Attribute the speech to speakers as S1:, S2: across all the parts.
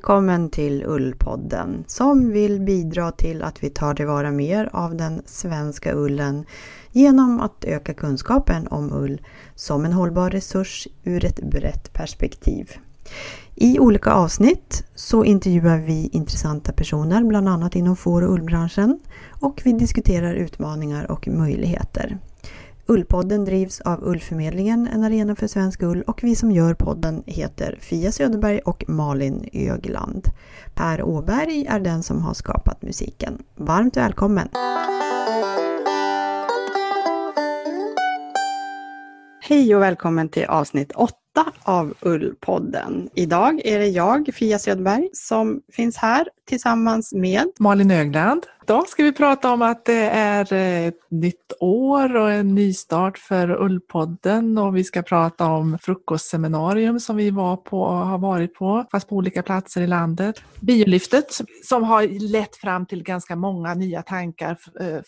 S1: Välkommen till Ullpodden som vill bidra till att vi tar tillvara mer av den svenska ullen genom att öka kunskapen om ull som en hållbar resurs ur ett brett perspektiv. I olika avsnitt så intervjuar vi intressanta personer, bland annat inom får och ullbranschen och vi diskuterar utmaningar och möjligheter. Ullpodden drivs av Ullförmedlingen, en arena för svensk ull och vi som gör podden heter Fia Söderberg och Malin Ögland. Per Åberg är den som har skapat musiken. Varmt välkommen! Hej och välkommen till avsnitt 8 av Ullpodden. Idag är det jag, Fia Söderberg, som finns här tillsammans med
S2: Malin Ögland. Idag ska vi prata om att det är ett nytt år och en ny start för Ullpodden och vi ska prata om frukostseminarium som vi var på och har varit på, fast på olika platser i landet. Biolyftet som har lett fram till ganska många nya tankar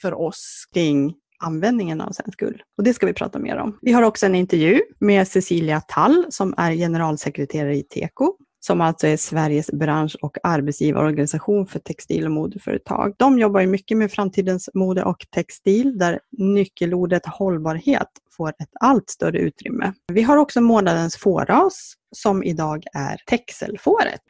S2: för oss
S1: kring användningen av svensk ull. Och det ska vi prata mer om. Vi har också en intervju med Cecilia Tall som är generalsekreterare i Teko som alltså är Sveriges bransch och arbetsgivarorganisation för textil och modeföretag. De jobbar ju mycket med framtidens mode och textil där nyckelordet hållbarhet får ett allt större utrymme. Vi har också månadens fåras som idag är texelfåret.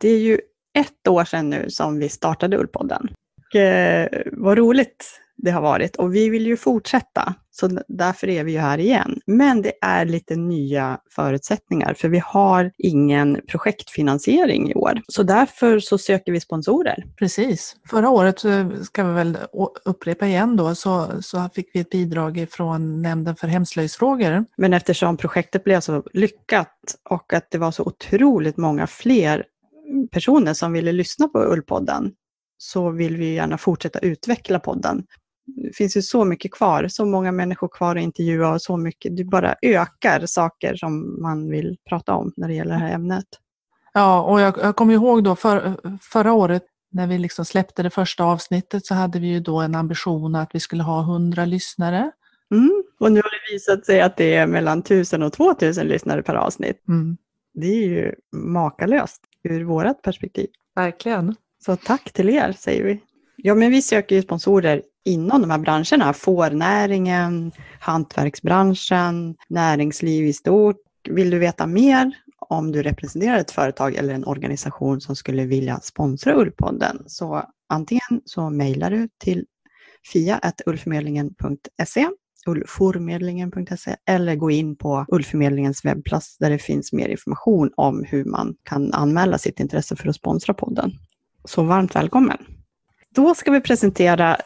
S1: Det är ju ett år sedan nu som vi startade Ullpodden. Och, eh, vad roligt det har varit och vi vill ju fortsätta, så därför är vi ju här igen. Men det är lite nya förutsättningar, för vi har ingen projektfinansiering i år. Så därför så söker vi sponsorer.
S2: Precis. Förra året, ska vi väl upprepa igen då, så, så fick vi ett bidrag från Nämnden för hemslöjdsfrågor.
S1: Men eftersom projektet blev så lyckat och att det var så otroligt många fler personer som ville lyssna på Ullpodden så vill vi gärna fortsätta utveckla podden. Det finns ju så mycket kvar, så många människor kvar att intervjua och så mycket. Det bara ökar saker som man vill prata om när det gäller det här ämnet.
S2: Ja, och jag, jag kommer ihåg då för, förra året när vi liksom släppte det första avsnittet så hade vi ju då en ambition att vi skulle ha 100 lyssnare.
S1: Mm. Och nu har det visat sig att det är mellan 1000 och 2000 lyssnare per avsnitt. Mm. Det är ju makalöst ur vårt perspektiv.
S2: Verkligen.
S1: Så tack till er säger vi. Ja, men vi söker ju sponsorer inom de här branscherna. Fårnäringen, hantverksbranschen, näringsliv i stort. Vill du veta mer om du representerar ett företag eller en organisation som skulle vilja sponsra Ullpodden så antingen så mejlar du till fia.ullförmedlingen.se ullformedlingen.se eller gå in på Ullförmedlingens webbplats där det finns mer information om hur man kan anmäla sitt intresse för att sponsra podden. Så varmt välkommen! Då ska vi presentera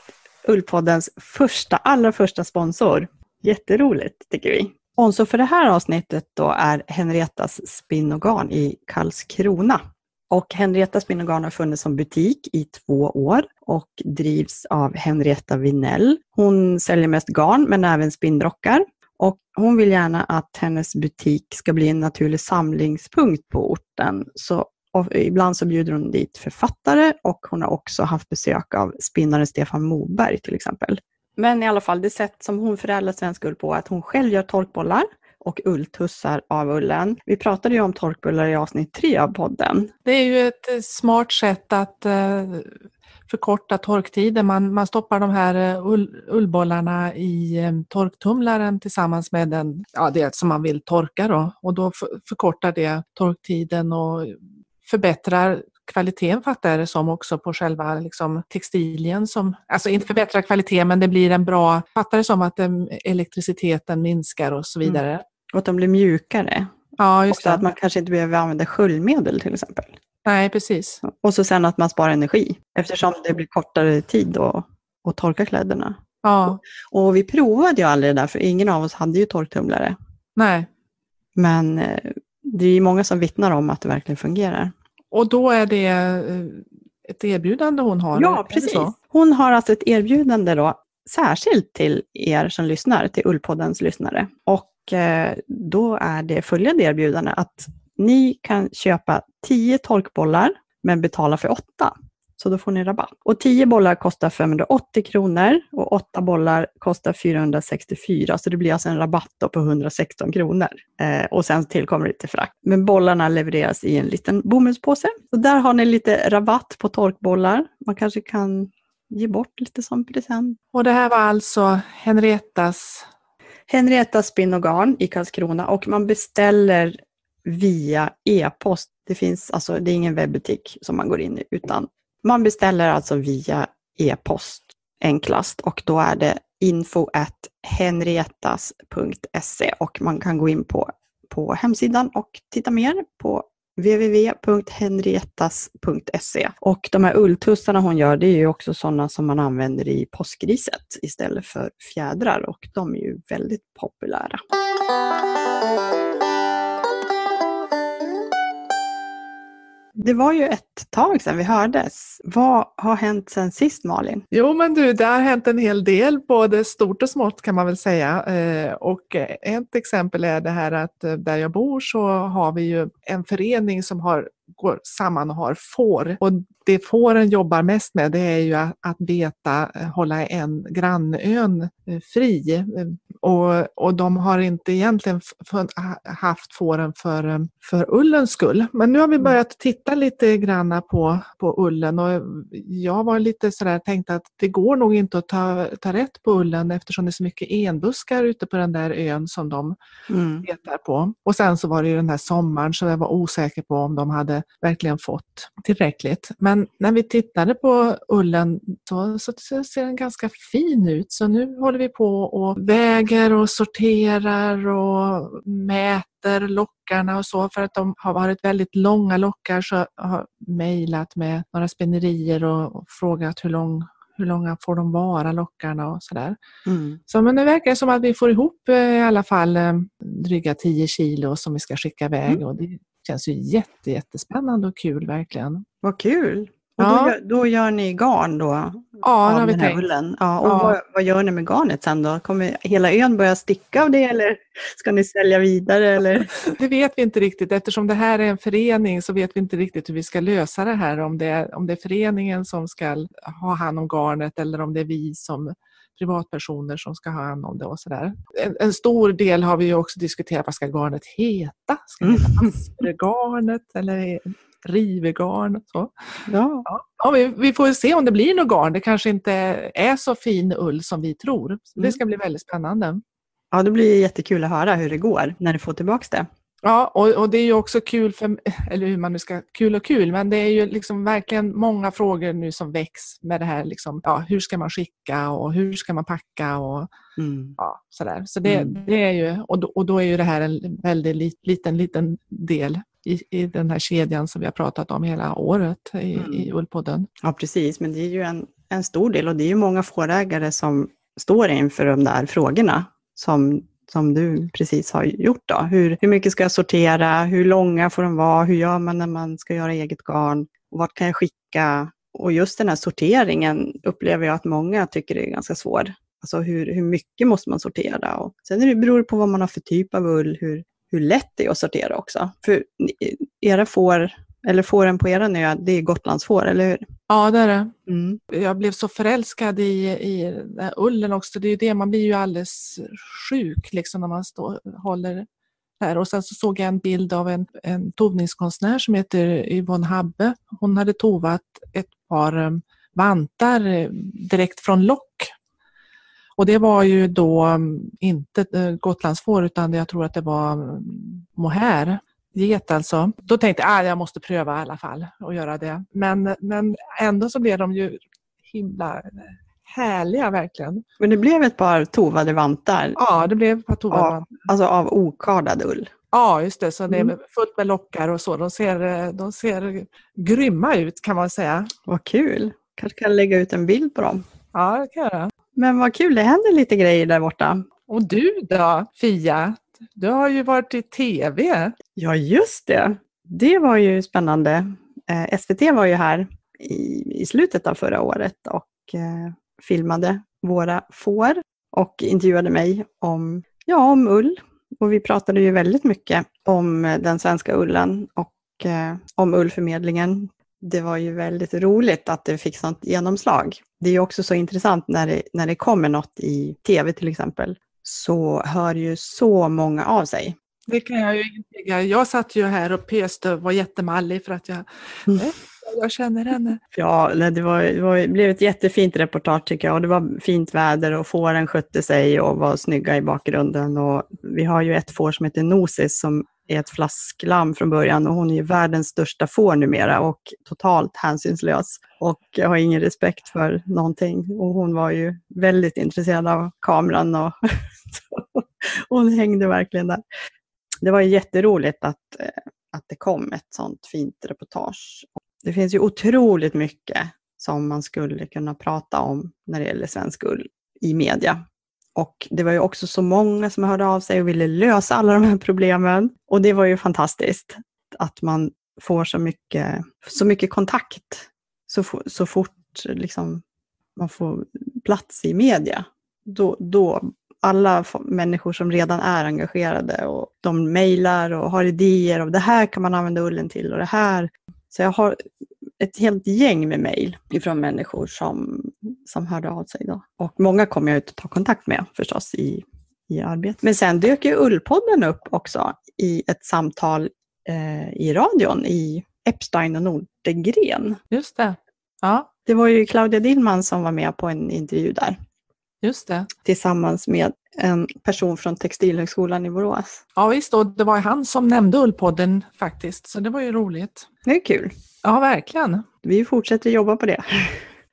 S1: Ullpoddens första, allra första sponsor. Jätteroligt tycker vi. Sponsor för det här avsnittet då är Henrietas Spinn och Garn i Karlskrona. Och Henrietta Spinn har funnits som butik i två år och drivs av Henrietta Vinell. Hon säljer mest garn men även spinnrockar. Och hon vill gärna att hennes butik ska bli en naturlig samlingspunkt på orten. Så ibland så bjuder hon dit författare och hon har också haft besök av spinnaren Stefan Moberg till exempel. Men i alla fall, det sätt som hon förädlar svensk ull på är att hon själv gör torkbollar och ulltussar av ullen. Vi pratade ju om torkbullar i avsnitt tre av podden.
S2: Det är ju ett eh, smart sätt att eh, förkorta torktiden. Man, man stoppar de här eh, ull, ullbollarna i torktumlaren tillsammans med den, ja, det som man vill torka då. och då förkortar det torktiden och förbättrar kvaliteten fattar jag det som också på själva liksom, textilien som, alltså inte förbättrar kvaliteten men det blir en bra, fattar det som att elektriciteten minskar och så mm. vidare. Mm.
S1: Och att de blir mjukare.
S2: Ja, just
S1: det. att man kanske inte behöver använda sköljmedel till exempel.
S2: Nej, precis.
S1: Och så sen att man sparar energi eftersom det blir kortare tid att, att torka kläderna.
S2: Ja.
S1: Och, och vi provade ju aldrig det där för ingen av oss hade ju torktumlare.
S2: Nej.
S1: Men eh, det är många som vittnar om att det verkligen fungerar.
S2: Och då är det eh, ett erbjudande hon har?
S1: Ja, precis. Hon har alltså ett erbjudande då, särskilt till er som lyssnar, till Ullpoddens lyssnare. Och Eh, då är det följande erbjudande att ni kan köpa 10 torkbollar men betala för 8. Så då får ni rabatt. Och 10 bollar kostar 580 kronor och 8 bollar kostar 464. Så det blir alltså en rabatt på 116 kronor. Eh, och sen tillkommer lite frakt. Men bollarna levereras i en liten bomullspåse. Så där har ni lite rabatt på torkbollar. Man kanske kan ge bort lite som present.
S2: Och det här var alltså Henriettas
S1: Henrietta Spinn och Garn i Karlskrona och man beställer via e-post. Det finns alltså, det är ingen webbutik som man går in i, utan man beställer alltså via e-post enklast och då är det info henrietas.se och man kan gå in på, på hemsidan och titta mer på www.henriettas.se. Och de här ulltussarna hon gör, det är ju också sådana som man använder i påskriset istället för fjädrar och de är ju väldigt populära. Det var ju ett tag sedan vi hördes. Vad har hänt sedan sist Malin?
S2: Jo men du, det har hänt en hel del, både stort och smått kan man väl säga. Eh, och ett exempel är det här att eh, där jag bor så har vi ju en förening som har går samman och har får. Och det fåren jobbar mest med det är ju att beta, eh, hålla en grannön fri. Eh, och, och de har inte egentligen haft fåren för, för ullens skull. Men nu har vi mm. börjat titta lite granna på, på ullen och jag var lite sådär tänkt att det går nog inte att ta, ta rätt på ullen eftersom det är så mycket enbuskar ute på den där ön som de mm. betar på. Och sen så var det ju den här sommaren så jag var osäker på om de hade verkligen fått tillräckligt. Men när vi tittade på ullen så, så ser den ganska fin ut. Så nu håller vi på och väger och sorterar och mäter lockarna och så. För att de har varit väldigt långa lockar så jag har mejlat med några spinnerier och, och frågat hur lång hur långa får de vara, lockarna och sådär. Mm. Så men det verkar som att vi får ihop eh, i alla fall eh, dryga 10 kilo som vi ska skicka iväg mm. och det känns ju jätte, jättespännande och kul verkligen.
S1: Vad kul! Och ja. då, gör, då gör ni garn då?
S2: Ja, det har vi tänkt.
S1: Ullen. Ja, och ja. Vad, vad, gör ni med garnet sen då? Kommer hela ön börja sticka av det eller ska ni sälja vidare? Eller?
S2: Det vet vi inte riktigt. Eftersom det här är en förening så vet vi inte riktigt hur vi ska lösa det här. Om det är, om det är föreningen som ska ha hand om garnet eller om det är vi som privatpersoner som ska ha hand om det och sådär. En, en stor del har vi ju också diskuterat, vad ska garnet heta? Ska det heta mm. Aspergarnet eller rivegarn? Så. Ja. Ja, vi, vi, får se om det blir något garn. Det kanske inte är så fin ull som vi tror. Det mm. ska bli väldigt spännande.
S1: Ja, det blir jättekul att höra hur det går när du får tillbaka det.
S2: Ja, och, och, det är ju också kul, för, eller hur man nu ska, kul och kul, men det är ju liksom verkligen många frågor nu som väcks med det här, liksom, ja, hur ska man skicka och hur ska man packa och mm. ja, sådär. Så det, mm. det är ju, och då, och då är ju det här en väldigt liten, liten del i, i den här kedjan som vi har pratat om hela året i, mm. i Ullpodden.
S1: Ja, precis, men det är ju en, en stor del och det är ju många fårägare som står inför de där frågorna som som du precis har gjort. Då. Hur, hur mycket ska jag sortera? Hur långa får de vara? Hur gör man när man ska göra eget garn? Och vart kan jag skicka? Och just den här sorteringen upplever jag att många tycker är ganska svår. Alltså hur, hur mycket måste man sortera? Och sen är det, beror det på vad man har för typ av ull, hur, hur lätt det är att sortera också. För era får eller fåren på era ö, det är Gotlandsfår, eller hur?
S2: Ja, det är det. Mm. Jag blev så förälskad i, i ullen också. Det är ju det, man blir ju alldeles sjuk liksom när man står, håller här. Och sen så såg jag en bild av en, en tovningskonstnär som heter Yvonne Habbe. Hon hade tovat ett par um, vantar eh, direkt från lock. Och det var ju då um, inte eh, Gotlandsfår utan jag tror att det var um, mohair get alltså. Då tänkte jag att ah, jag måste pröva i alla fall och göra det. Men, men ändå så blev de ju himla härliga verkligen.
S1: Men det blev ett par tovade vantar?
S2: Ja, det blev ett par tovade
S1: av, vantar. Alltså av okardad ull?
S2: Ja, just det. Så det är mm. fullt med lockar och så. De ser, de ser grymma ut kan man säga.
S1: Vad kul! Kanske kan lägga ut en bild på dem.
S2: Ja, det kan jag göra.
S1: Men vad kul, det händer lite grejer där borta.
S2: Och du då, Fia? Du har ju varit i TV.
S1: Ja, just det. Det var ju spännande. Eh, SVT var ju här i, i slutet av förra året och eh, filmade våra får och intervjuade mig om, ja, om ull. Och vi pratade ju väldigt mycket om den svenska ullen och eh, om ullförmedlingen det var ju väldigt roligt att det fick sånt genomslag. Det är ju också så intressant när det, när det kommer något i tv till exempel, så hör ju så många av sig.
S2: Det kan jag ju intyga. Jag satt ju här och pöste och var jättemallig för att jag, mm. jag känner henne.
S1: Ja, det, var, det, var, det blev ett jättefint reportage tycker jag och det var fint väder och fåren skötte sig och var snygga i bakgrunden. Och vi har ju ett får som heter Nosis som är ett flasklamm från början och hon är ju världens största får numera och totalt hänsynslös och har ingen respekt för någonting. Och hon var ju väldigt intresserad av kameran och hon hängde verkligen där. Det var jätteroligt att, eh, att det kom ett sånt fint reportage. Det finns ju otroligt mycket som man skulle kunna prata om när det gäller svensk ull i media. Och det var ju också så många som hörde av sig och ville lösa alla de här problemen. Och det var ju fantastiskt att man får så mycket, så mycket kontakt så, så fort liksom, man får plats i media. Då, då alla människor som redan är engagerade och de mejlar och har idéer och det här kan man använda ullen till och det här. Så jag har ett helt gäng med mejl ifrån människor som, som hörde av sig. Då. Och många kommer jag att ta kontakt med förstås i, i arbetet. Men sen dök ju Ullpodden upp också i ett samtal eh, i radion i Epstein och Nordegren.
S2: Just det. Ja.
S1: Det var ju Claudia Dillman som var med på en intervju där.
S2: Just det.
S1: Tillsammans med en person från Textilhögskolan i Borås.
S2: Ja visst, och det var han som nämnde Ullpodden faktiskt, så det var ju roligt.
S1: Det är kul.
S2: Ja, verkligen.
S1: Vi fortsätter jobba på det.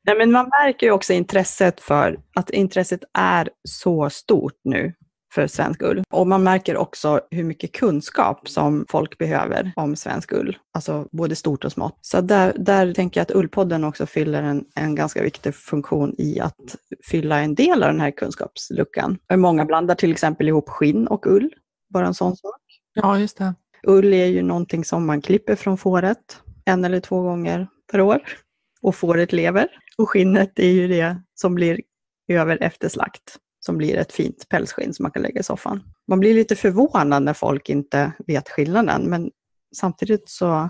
S1: Nej, men man märker ju också intresset för att intresset är så stort nu för svensk ull. Och man märker också hur mycket kunskap som folk behöver om svensk ull, alltså både stort och smått. Så där, där tänker jag att Ullpodden också fyller en, en ganska viktig funktion i att fylla en del av den här kunskapsluckan. Många blandar till exempel ihop skinn och ull, bara en sån sak.
S2: Ja, just det.
S1: Ull är ju någonting som man klipper från fåret en eller två gånger per år och fåret lever. Och skinnet är ju det som blir över efter slakt som blir ett fint pälsskinn som man kan lägga i soffan. Man blir lite förvånad när folk inte vet skillnaden, men samtidigt så,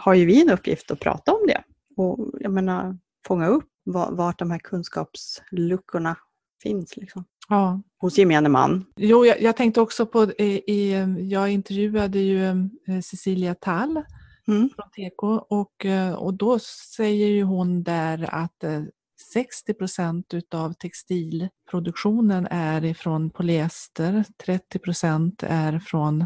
S1: har ju vi en uppgift att prata om det och jag menar fånga upp vart de här kunskapsluckorna finns. Liksom.
S2: Ja.
S1: Hos gemene man.
S2: Jo, jag, jag tänkte också på, i, i, jag intervjuade ju eh, Cecilia Tall mm. från Teko och, eh, och då säger ju hon där att 60 eh, procent utav textilproduktionen är ifrån polyester, 30 procent är från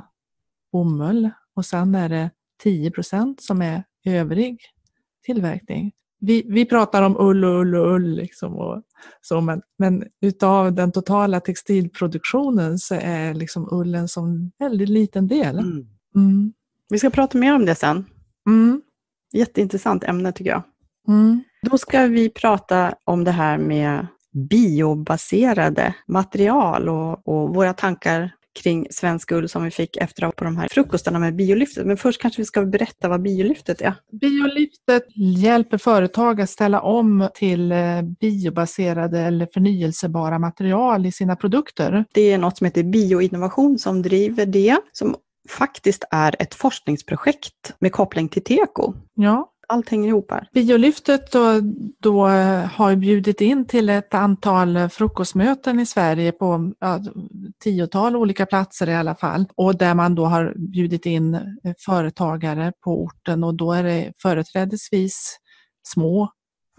S2: bomull och sen är det 10 procent som är övrig tillverkning. Vi, vi pratar om ull och ull och ull, liksom och så, men, men utav den totala textilproduktionen så är liksom ullen som väldigt liten del. Mm.
S1: Mm. Vi ska prata mer om det sen.
S2: Mm.
S1: Jätteintressant ämne tycker jag.
S2: Mm.
S1: Då ska vi prata om det här med biobaserade material och, och våra tankar kring svensk ull som vi fick efter på de här frukostarna med Biolyftet. Men först kanske vi ska berätta vad Biolyftet är.
S2: Biolyftet hjälper företag att ställa om till eh, biobaserade eller förnyelsebara material i sina produkter.
S1: Det är något som heter Bioinnovation som driver det, som faktiskt är ett forskningsprojekt med koppling till teko.
S2: Ja.
S1: Allt hänger ihop här.
S2: Biolyftet då, då eh, har bjudit in till ett antal eh, frukostmöten i Sverige på ja, tiotal olika platser i alla fall och där man då har bjudit in eh, företagare på orten och då är det företrädesvis små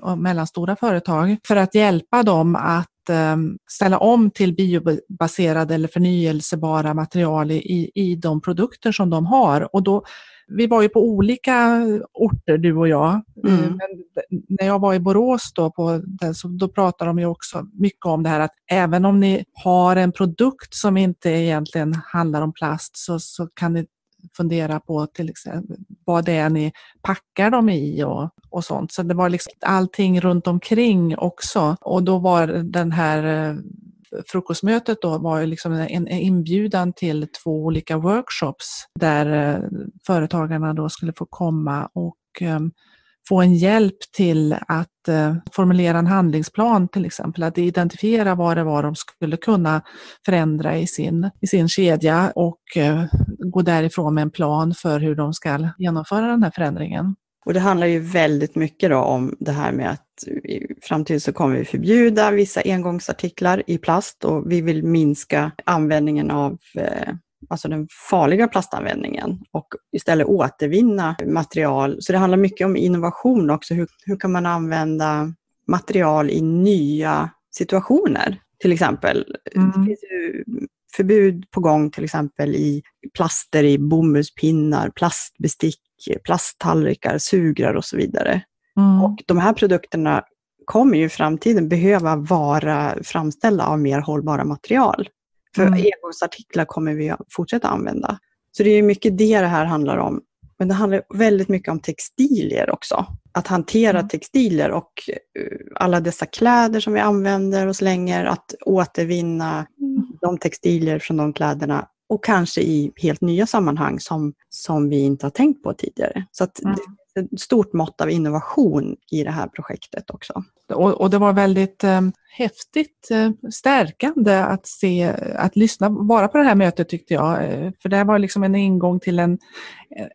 S2: och mellanstora företag för att hjälpa dem att ehm, ställa om till biobaserade eller förnyelsebara material i, i de produkter som de har. Och då, vi var ju på olika orter du och jag. Mm. Ehm, men när jag var i Borås då, på den, så, då pratade de ju också mycket om det här att även om ni har en produkt som inte egentligen handlar om plast så, så kan ni fundera på till exempel vad det är ni packar dem i och, och sånt. Så det var liksom allting runt omkring också. Och då var den här eh, frukostmötet då var liksom en, inbjudan till två olika workshops där eh, företagarna då skulle få komma och ehm, få en hjälp till att eh, formulera en handlingsplan till exempel, att identifiera vad det var de skulle kunna förändra i sin, i sin kedja och eh, gå därifrån med en plan för hur de ska genomföra den här förändringen.
S1: Och det handlar ju väldigt mycket om det här med att i framtiden så kommer vi förbjuda vissa engångsartiklar i plast och vi vill minska användningen av eh, alltså den farliga plastanvändningen och istället återvinna material. Så det handlar mycket om innovation också. Hur, hur kan man använda material i nya situationer? Till exempel, mm. det finns ju förbud på gång till exempel i plaster i bomullspinnar, plastbestick, plasttallrikar, sugrar och så vidare. Mm. Och de här produkterna kommer ju i framtiden behöva vara framställda av mer hållbara material. För mm. engångsartiklar kommer vi fortsätta använda. Så det är mycket det det här handlar om. Men det handlar väldigt mycket om textilier också. Att hantera mm. textilier och eh, alla dessa kläder som vi använder och slänger, att återvinna mm. de textilier från de kläderna och kanske i helt nya sammanhang som, som vi inte har tänkt på tidigare. Så att mm. det är ett stort mått av innovation i det här projektet också.
S2: Och, och det var väldigt eh, häftigt eh, stärkande att se, att lyssna bara på det här mötet tyckte jag. Eh, för det var liksom en ingång till en,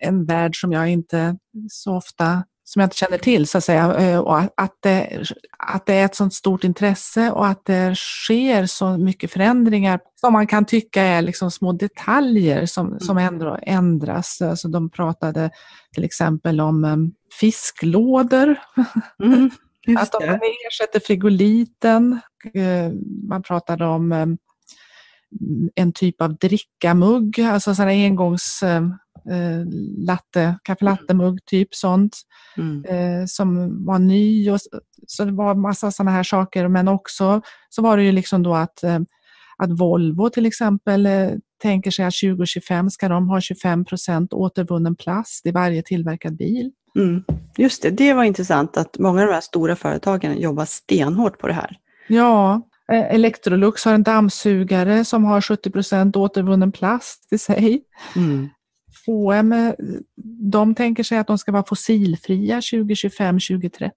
S2: en värld som jag inte så ofta som jag inte känner till så att säga. Eh, och att det, att det är ett sådant stort intresse och att det sker så mycket förändringar som man kan tycka är liksom små detaljer som, mm. som ändå ändras. Alltså de pratade till exempel om um, fisklådor. Mm, att de ersätter frigoliten. Uh, man pratade om en typ av drickamugg, alltså sådana engångs um, eh, latte, kaffe typ sånt, mm. eh, som var ny. Och, så det var massa sådana här saker, men också så var det ju liksom då att, eh, att Volvo till exempel eh, tänker sig att 2025 ska de ha 25 procent återvunnen plast i varje tillverkad bil.
S1: Mm. Just det, det var intressant att många av de här stora företagen jobbar stenhårt på det här.
S2: Ja, eh, Electrolux har en dammsugare som har 70 procent återvunnen plast i sig. Mm. H&M, de tänker sig att de ska vara fossilfria 2025, 2030.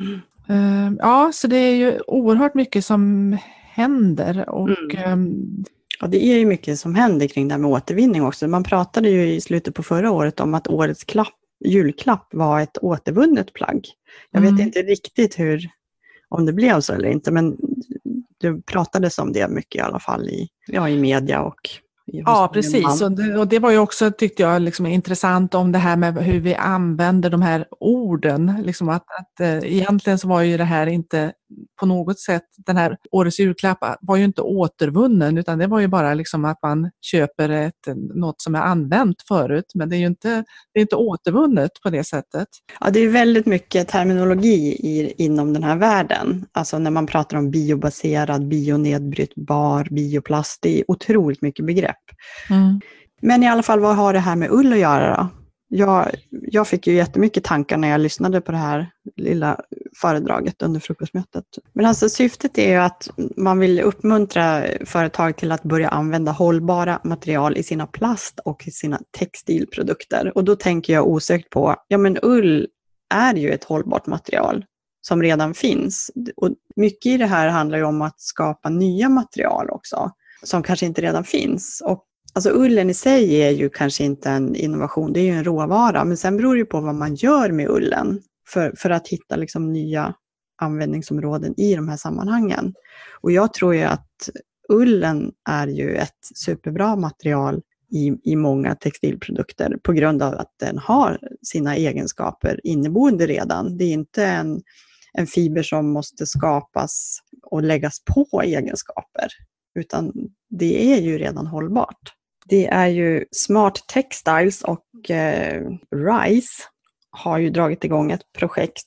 S2: Mm. Uh, ja, så det är ju oerhört mycket som händer. Och, mm.
S1: um, Ja, det är ju mycket som händer kring det här med återvinning också. Man pratade ju i slutet på förra året om att årets klapp, julklapp var ett återvunnet plagg. Jag vet mm. inte riktigt hur, om det blev så eller inte, men det pratades om det mycket i alla fall i, ja, i media och
S2: Ja, precis. Och det, och det, var ju också, tyckte jag, liksom intressant om det här med hur vi använder de här orden. Liksom att, att, äh, egentligen så var ju det här inte på något sätt, den här årets julklapp var ju inte återvunnen utan det var ju bara liksom att man köper ett, något som är använt förut men det är ju inte, det är inte återvunnet på det sättet.
S1: Ja, det är väldigt mycket terminologi i, inom den här världen. Alltså när man pratar om biobaserad, bionedbrytbar, bioplast, det är otroligt mycket begrepp. Mm. Men i alla fall, vad har det här med ull att göra då? Jag, jag fick ju jättemycket tankar när jag lyssnade på det här lilla föredraget under frukostmötet. Men alltså syftet är ju att man vill uppmuntra företag till att börja använda hållbara material i sina plast och i sina textilprodukter. Och då tänker jag osökt på, ja men ull är ju ett hållbart material som redan finns. Och mycket i det här handlar ju om att skapa nya material också, som kanske inte redan finns. Och Alltså ullen i sig är ju kanske inte en innovation, det är ju en råvara, men sen beror det ju på vad man gör med ullen för, för att hitta liksom nya användningsområden i de här sammanhangen. Och jag tror ju att ullen är ju ett superbra material i, i många textilprodukter på grund av att den har sina egenskaper inneboende redan. Det är inte en, en fiber som måste skapas och läggas på egenskaper, utan det är ju redan hållbart. Det är ju Smart Textiles och eh, RISE har ju dragit igång ett projekt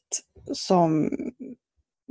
S1: som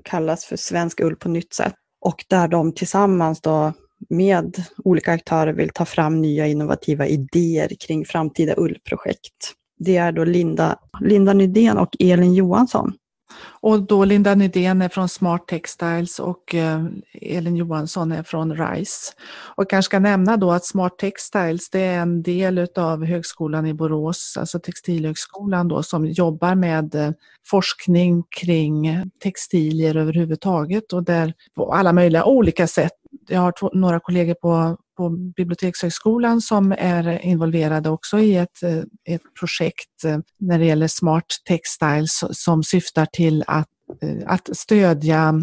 S1: kallas för Svensk ull på nytt sätt och där de tillsammans då med olika aktörer vill ta fram nya innovativa idéer kring framtida ullprojekt. Det är då Linda, Linda Nydén och Elin Johansson
S2: och då Linda Nydén är från Smart Textiles och eh, Elin Johansson är från RISE. Och kanske ska nämna då att Smart Textiles det är en del av Högskolan i Borås, alltså Textilhögskolan då, som jobbar med eh, forskning kring textilier överhuvudtaget och där på alla möjliga olika sätt. Jag har några kollegor på på Bibliotekshögskolan som är involverade också i ett, eh, ett projekt eh, när det gäller Smart Textiles som syftar till att, eh, att stödja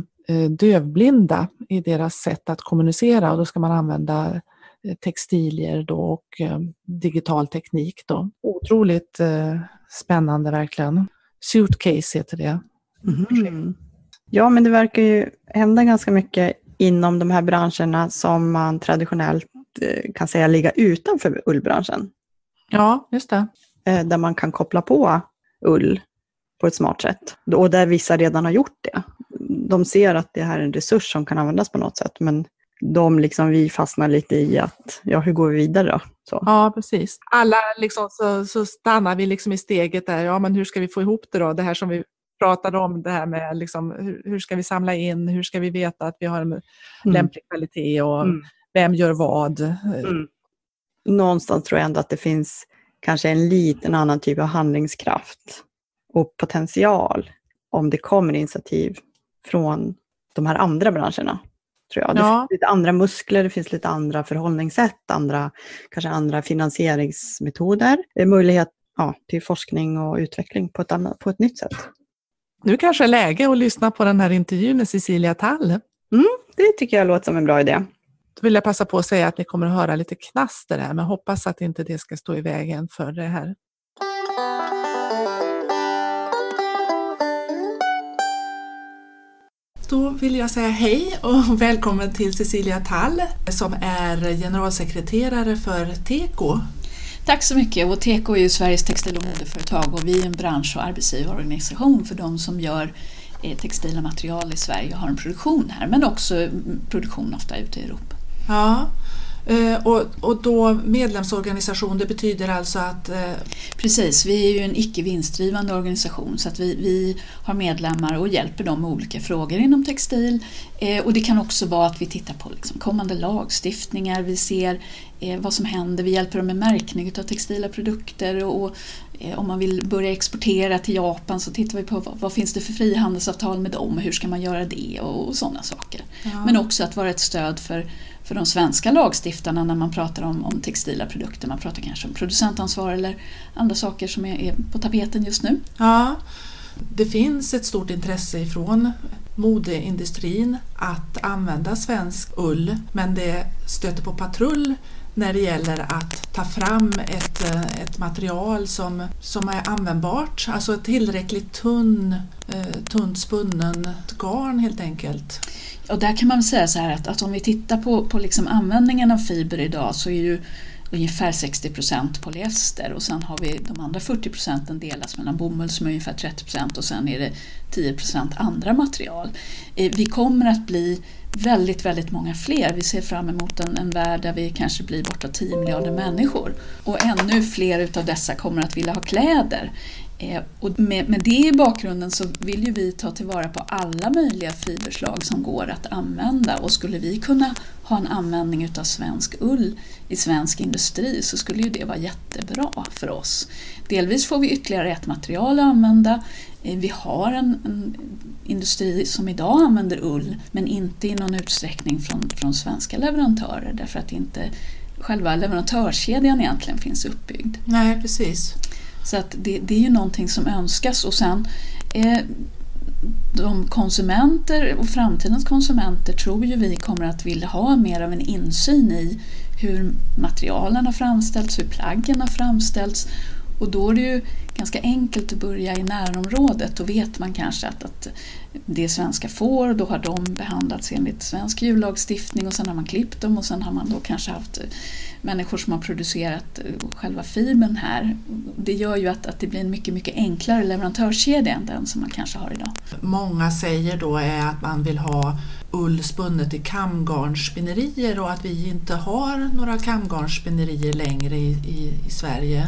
S2: dövblinda i deras sätt att kommunicera och då ska man använda textilier då och digital teknik. Då. Otroligt spännande verkligen. Suitcase heter det.
S1: Mm. Ja, men det verkar ju hända ganska mycket inom de här branscherna som man traditionellt eh, kan säga ligga utanför ullbranschen.
S2: Ja, just det.
S1: Eh, där man kan koppla på ull på ett smart sätt. Och där vissa redan har gjort det. De ser att det här är en resurs som kan användas på något sätt, men de, liksom vi, fastnar lite i att, ja, hur går vi vidare då? Så.
S2: Ja, precis. Alla liksom, så, så stannar vi liksom i steget där, ja men hur ska vi få ihop det då? Det här som vi pratade om det här med liksom, hur, hur, ska vi samla in, hur ska vi veta att vi har en mm. lämplig kvalitet och mm. vem gör vad? Mm.
S1: Någonstans tror jag ändå att det finns kanske en liten annan typ av handlingskraft och potential om det kommer initiativ från de här andra branscherna. Tror jag. Det ja. finns lite andra muskler, det finns lite andra förhållningssätt, andra, kanske andra finansieringsmetoder, möjlighet ja, till forskning och utveckling på ett, annat, på ett nytt sätt.
S2: Nu kanske är läge att lyssna på den här intervjun med Cecilia Tall.
S1: Mm, det tycker jag låter som en bra idé.
S2: Då vill jag passa på att säga att ni kommer att höra lite knaster här, men hoppas att inte det ska stå i vägen för det här. Då vill jag säga hej och välkommen till Cecilia Tall som är generalsekreterare för TEKO,
S3: Tack så mycket. Och Teko är ju Sveriges textil och modeföretag och vi är en bransch och arbetsgivarorganisation för de som gör eh, textila material i Sverige och har en produktion här, men också mm, produktion ofta ute i Europa.
S2: Ja, och, och då medlemsorganisation, det betyder alltså att... Eh...
S3: Precis, vi är ju en icke vinstdrivande organisation så att vi, vi har medlemmar och hjälper dem med olika frågor inom textil. Eh, och det kan också vara att vi tittar på liksom kommande lagstiftningar, vi ser eh, vad som händer, vi hjälper dem med märkning av textila produkter och, och eh, om man vill börja exportera till Japan så tittar vi på vad, vad finns det för frihandelsavtal med dem och hur ska man göra det och, och sådana saker. Ja. Men också att vara ett stöd för för de svenska lagstiftarna när man pratar om, om textila produkter. Man pratar kanske om producentansvar eller andra saker som är, är på tapeten just nu.
S2: Ja, det finns ett stort intresse ifrån modeindustrin att använda svensk ull men det stöter på patrull när det gäller att ta fram ett, eh, ett material som, som är användbart, alltså tillräckligt tunn, eh, tunt spunnen garn helt enkelt.
S3: Och där kan man säga så här att, att om vi tittar på, på liksom användningen av fiber idag så är ju ungefär 60 procent polyester och sen har vi de andra 40 procenten delas mellan bomull som är ungefär 30 procent och sen är det 10 procent andra material. Eh, vi kommer att bli väldigt, väldigt många fler. Vi ser fram emot en, en värld där vi kanske blir borta 10 miljarder människor och ännu fler utav dessa kommer att vilja ha kläder. Eh, och med, med, det i bakgrunden så vill ju vi ta tillvara på alla möjliga fiberslag som går att använda och skulle vi kunna ha en användning utav svensk ull i svensk industri så skulle ju det vara jättebra för oss. Delvis får vi ytterligare ett material att använda. Eh, vi har en, en industri som idag använder ull men inte i någon utsträckning från, från svenska leverantörer därför att inte själva leverantörskedjan egentligen finns uppbyggd.
S2: Nej, precis.
S3: Så att det, det är ju någonting som önskas. Och sen eh, de konsumenter och framtidens konsumenter tror ju vi kommer att vilja ha mer av en insyn i hur materialen har framställts, hur plaggen har framställts. Och då är det ju ganska enkelt att börja i närområdet. Då vet man kanske att, att det svenska får, då har de behandlats enligt svensk djurlagstiftning och sen har man klippt dem och sen har man då kanske haft eh, människor som har producerat eh, själva fibern här. Det gör ju att, att det blir en mycket, mycket enklare leverantörskedja än den som man kanske har idag.
S2: Många säger då är att man vill ha ull spunnet i kamgarnsspinnerier och att vi inte har några kamgarnsspinnerier längre i, i, i Sverige.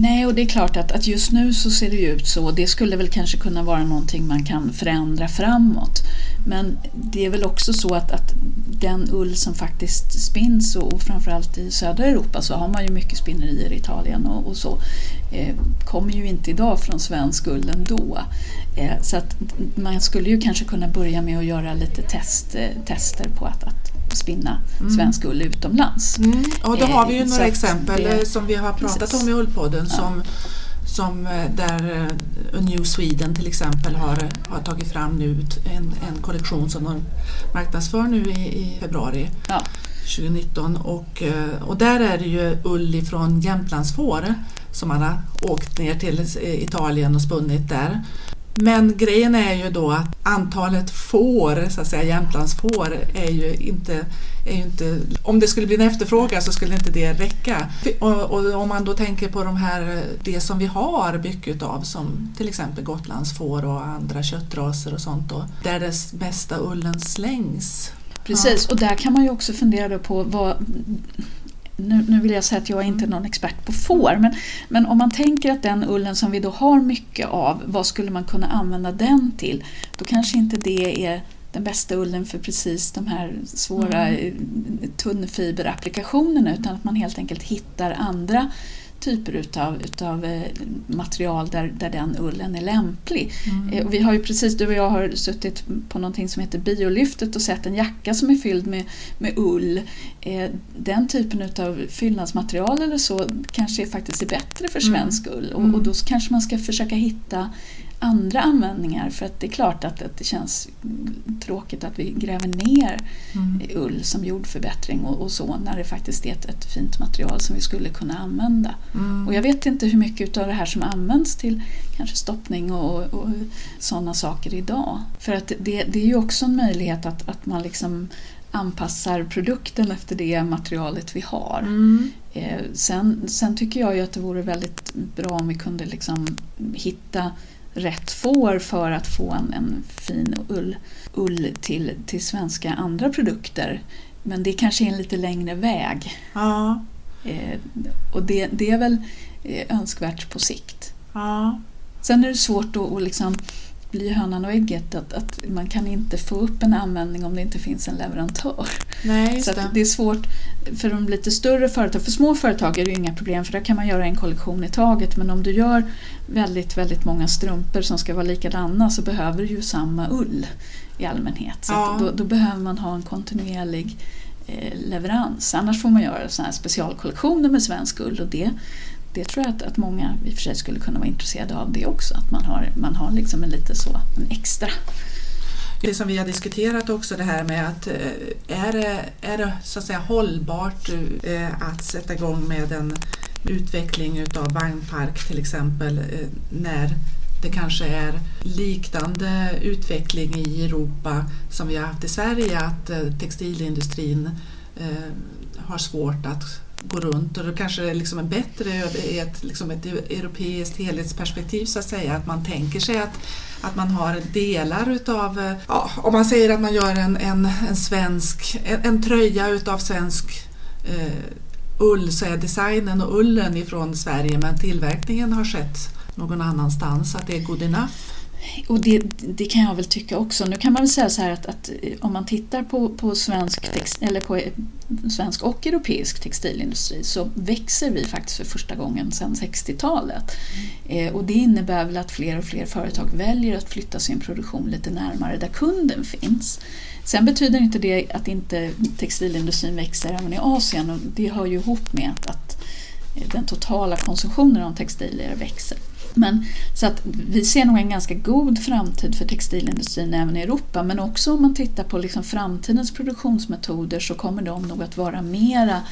S3: Nej, och det är klart att, att just nu så ser det ut så. Det skulle väl kanske kunna vara någonting man kan förändra framåt. Men det är väl också så att, att den ull som faktiskt spinns och framförallt i södra Europa så har man ju mycket spinnerier i Italien och, och så. Eh, kommer ju inte idag från svensk ull ändå. Eh, så att man skulle ju kanske kunna börja med att göra lite test, eh, tester på att, att spinna mm. svensk ull utomlands.
S2: Mm. Och då har vi ju några exempel det, som vi har pratat precis. om i Ullpodden ja. som som där uh, New Sweden till exempel har, har tagit fram nu en, en kollektion som de marknadsför nu i, i februari. Ja. 2019 och, eh, och där är det ju ull ifrån Jämtlandsfår som man har åkt ner till Italien och spunnit där. Men grejen är ju då att antalet får, så att säga Jämtlandsfår, är ju inte, är ju inte... Om det skulle bli en efterfrågan så skulle inte det räcka. Och, och, om man då tänker på de här, det som vi har mycket av som till exempel Gotlandsfår och andra köttraser och sånt då, där den mesta ullen slängs
S3: Precis, och där kan man ju också fundera på vad nu, nu, vill jag säga att jag är inte någon expert på får, men, men om man tänker att den ullen som vi då har mycket av, vad skulle man kunna använda den till? Då kanske inte det är den bästa ullen för precis de här svåra mm. tunnfiberapplikationerna utan att man helt enkelt hittar andra typer utav, utav eh, material där, där den ullen är lämplig. Mm. Eh, vi har ju precis, du och jag har suttit på någonting som heter Biolyftet och sett en jacka som är fylld med, med ull. Eh, den typen utav fyllnadsmaterial eller så kanske faktiskt är bättre för mm. svensk mm. ull och, och då kanske man ska försöka hitta andra användningar för att det är klart att, att det känns tråkigt att vi gräver ner mm. ull som jordförbättring och, och, så när det faktiskt är ett, ett fint material som vi skulle kunna använda. Mm. Och jag vet inte hur mycket av det här som används till kanske stoppning och, och sådana saker idag. För att det, det är ju också en möjlighet att, att man liksom anpassar produkten efter det materialet vi har. Mm. Eh, sen, sen, tycker jag ju att det vore väldigt bra om vi kunde liksom hitta rätt får för att få en, en fin ull, ull till, till svenska andra produkter. Men det kanske är en lite längre väg. Ja. Eh, och det, det är väl eh, önskvärt på sikt. Ja. Sen är det svårt att, att liksom blir hönan och ägget att, att man kan inte få upp en användning om det inte finns en leverantör.
S2: Nej,
S3: så det. är svårt för de lite större företag. För små företag är det ju inga problem för där kan man göra en kollektion i taget men om du gör väldigt, väldigt många strumpor som ska vara likadana så behöver du ju samma ull i allmänhet. Så ja. då, då, behöver man ha en kontinuerlig eh, leverans. Annars får man göra såna här specialkollektioner med svensk ull och det, det tror jag att, att många i och för sig skulle kunna vara intresserade av det också. Att man har, man har liksom en lite så, en extra.
S2: Det som vi har diskuterat också det här med att eh, är det, är det så att säga hållbart eh, att sätta igång med en utveckling utav vagnpark till exempel eh, när det kanske är liknande utveckling i Europa som vi har haft i Sverige att textilindustrin har svårt att gå runt och då kanske det liksom är bättre i ett, liksom ett e- europeiskt helhetsperspektiv så att säga, att man tänker sig att, att man har delar utav, eh, ja, om man säger att man gör en, en, en svensk, en, en tröja utav svensk eh, ull så är designen och ullen ifrån Sverige men tillverkningen har skett någon annanstans, att det är good enough.
S3: Och det, det, kan jag väl tycka också. Nu kan man väl säga så här att, att eh, om man tittar på, på, svensk text, eller på eh, svensk och europeisk textilindustri så växer vi faktiskt för första gången sedan 60-talet. Mm. Eh, och det innebär väl att fler och fler företag väljer att flytta sin produktion lite närmare där kunden finns. Sen betyder inte det att inte textilindustrin växer även i Asien och det hör ju ihop med att, att eh, den totala konsumtionen av textilier växer. Men, så att vi ser nog en ganska god framtid för textilindustrin även i Europa men också om man tittar på liksom framtidens produktionsmetoder så kommer de nog att vara mera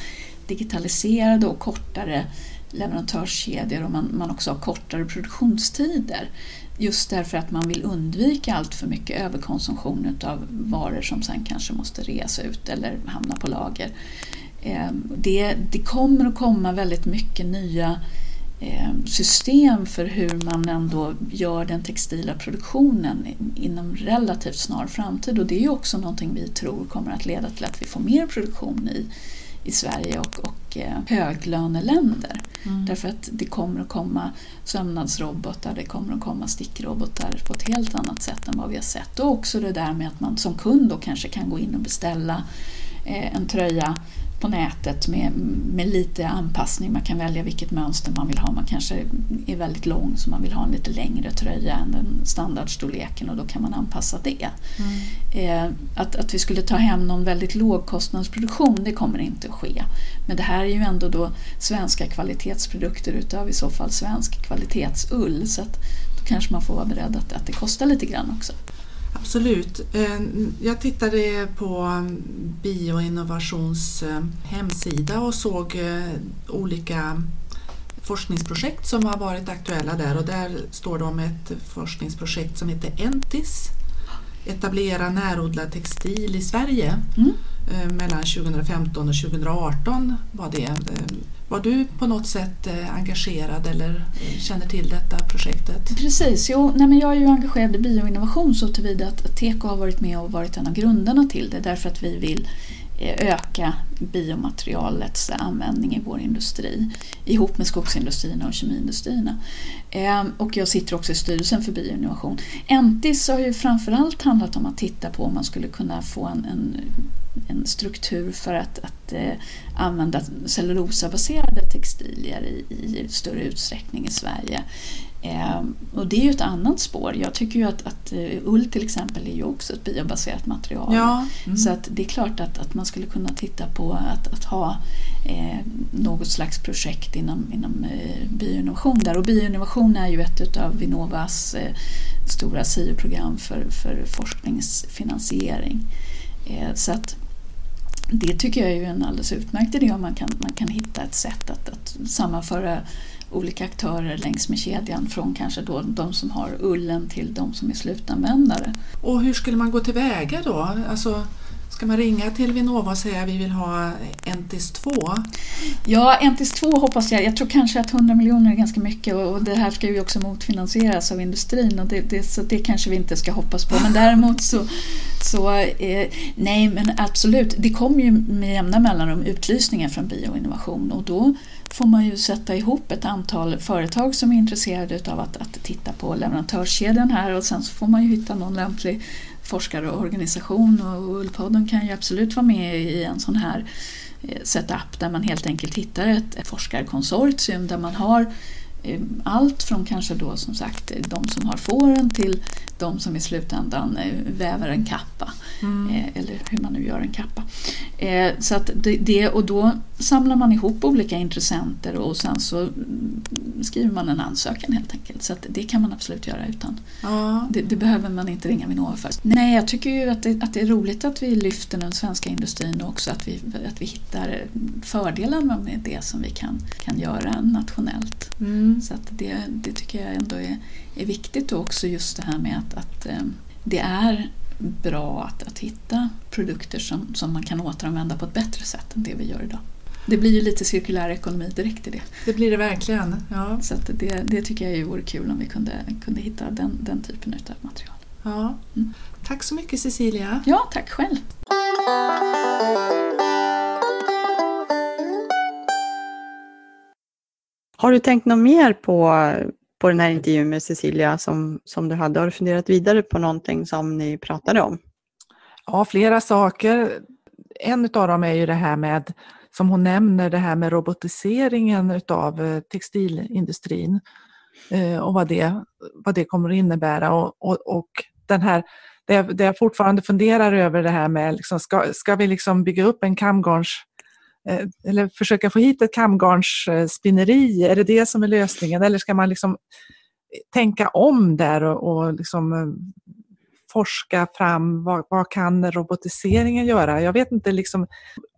S3: digitaliserade och kortare leverantörskedjor och man, man också har kortare produktionstider. Just därför att man vill undvika allt för mycket överkonsumtion av varor som sen kanske måste resa ut eller hamna på lager. Ehm, det, det kommer att komma väldigt mycket nya system för hur man ändå gör den textila produktionen inom relativt snar framtid och det är ju också någonting vi tror kommer att leda till att vi får mer produktion i, i Sverige och, och eh, höglöneländer. Mm. Därför att det kommer att komma sömnadsrobotar, det kommer att komma stickrobotar på ett helt annat sätt än vad vi har sett. Och också det där med att man som kund då kanske kan gå in och beställa eh, en tröja på nätet med, med lite anpassning. Man kan välja vilket mönster man vill ha. Man kanske är väldigt lång så man vill ha en lite längre tröja än den standardstorleken och då kan man anpassa det. Mm. Eh, att, att vi skulle ta hem någon väldigt lågkostnadsproduktion det kommer inte att ske. Men det här är ju ändå då svenska kvalitetsprodukter utav i så fall svensk kvalitetsull så att då kanske man får vara beredd att, att det kostar lite grann också.
S2: Absolut. Eh, jag tittade på Bioinnovations eh, hemsida och såg eh, olika forskningsprojekt som har varit aktuella där och där står det om ett forskningsprojekt som heter Entis Etablera närodlad textil i Sverige. Mm. Mellan 2015 och 2018 var det. Var du på något sätt eh, engagerad eller eh, känner till detta projektet?
S3: Precis, jo, nej men jag är ju engagerad i bioinnovation så tillvida att Teko har varit med och varit en av grundarna till det därför att vi vill eh, öka biomaterialets användning i vår industri ihop med skogsindustrierna och kemiindustrierna. Ehm, och jag sitter också i styrelsen för bioinnovation. Entis har ju framförallt handlat om att titta på om man skulle kunna få en, en en struktur för att, att använda cellulosabaserade textilier i, i större utsträckning i Sverige. Eh, och det är ju ett annat spår. Jag tycker ju att, att uh, ull till exempel är ju också ett biobaserat material. Ja. Mm. Så att det är klart att, att man skulle kunna titta på att, att ha eh, något slags projekt inom, inom eh, bioinnovation där. Och bioinnovation är ju ett av Vinnovas eh, stora SIO-program för, för forskningsfinansiering. Eh, så att det tycker jag är en alldeles utmärkt idé om man kan, man kan hitta ett sätt att, att sammanföra olika aktörer längs med kedjan från kanske då de som har ullen till de som är slutanvändare.
S2: Och hur skulle man gå tillväga då? Alltså, Ska man ringa till Vinnova och säga att vi vill ha Entis 2?
S3: Ja, Entis 2 hoppas jag. Jag tror kanske att 100 miljoner är ganska mycket och det här ska ju också motfinansieras av industrin och det, det, så det kanske vi inte ska hoppas på. Men däremot så, så eh, nej men absolut, det kommer ju med jämna mellanrum utlysningar från bioinnovation och då får man ju sätta ihop ett antal företag som är intresserade av att, att titta på leverantörskedjan här och sen så får man ju hitta någon lämplig forskarorganisation och Ullpodden kan ju absolut vara med i en sån här eh, setup där man helt enkelt hittar ett, forskarkonsortium där man har allt från kanske då som sagt de som har fåren till de som i slutändan eh, väver en kappa. Mm. Eller hur man nu gör en kappa. Så att det, och då samlar man ihop olika intressenter och sen så skriver man en ansökan helt enkelt. Så det kan man absolut göra utan. Ja. Det, det, behöver man inte ringa Vinnova för. Nej, jag tycker ju att det, att det är roligt att vi lyfter den svenska industrin och också att vi, att vi hittar fördelarna med det som vi kan, kan göra nationellt. Mm. Så att det, det tycker jag ändå är, är viktigt och också just det här med att, att eh, det är bra att, att hitta produkter som, som man kan återanvända på ett bättre sätt än det vi gör idag. Det blir ju lite cirkulär ekonomi direkt i det.
S2: Det blir det verkligen. Ja.
S3: Så det, det tycker jag vore kul om vi kunde, kunde hitta den, den typen av material.
S2: Ja. Mm. Tack så mycket Cecilia.
S3: Ja, tack själv.
S1: Har du tänkt något mer på, på den här intervjun med Cecilia som, som du hade? Har du funderat vidare på någonting som ni pratade om?
S2: Ja, flera saker. En av dem är ju det här med som hon nämner det här med robotiseringen utav eh, textilindustrin eh, och vad det, vad det kommer att innebära. Och, och, och den här, det, jag, det jag fortfarande funderar över det här med, liksom, ska, ska vi liksom bygga upp en kamgarns Eh, eller försöka få hit ett kamgarnsspinneri, är det det som är lösningen? Eller ska man liksom eh, tänka om där och, och liksom eh, forska fram vad, vad kan robotiseringen göra? Jag vet inte, liksom,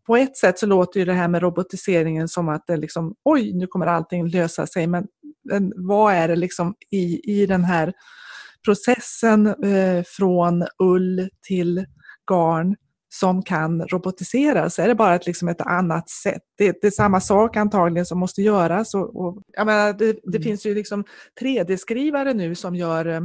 S2: på ett sätt så låter ju det här med robotiseringen som att det liksom, oj, nu kommer allting lösa sig. Men, men vad är det liksom i, i den här processen eh, från ull till garn som kan robotiseras? Är det bara ett, liksom ett annat sätt? Det, det är samma sak antagligen som måste göras. Och, och jag menar, det, det mm. finns ju liksom 3D-skrivare nu som gör eh,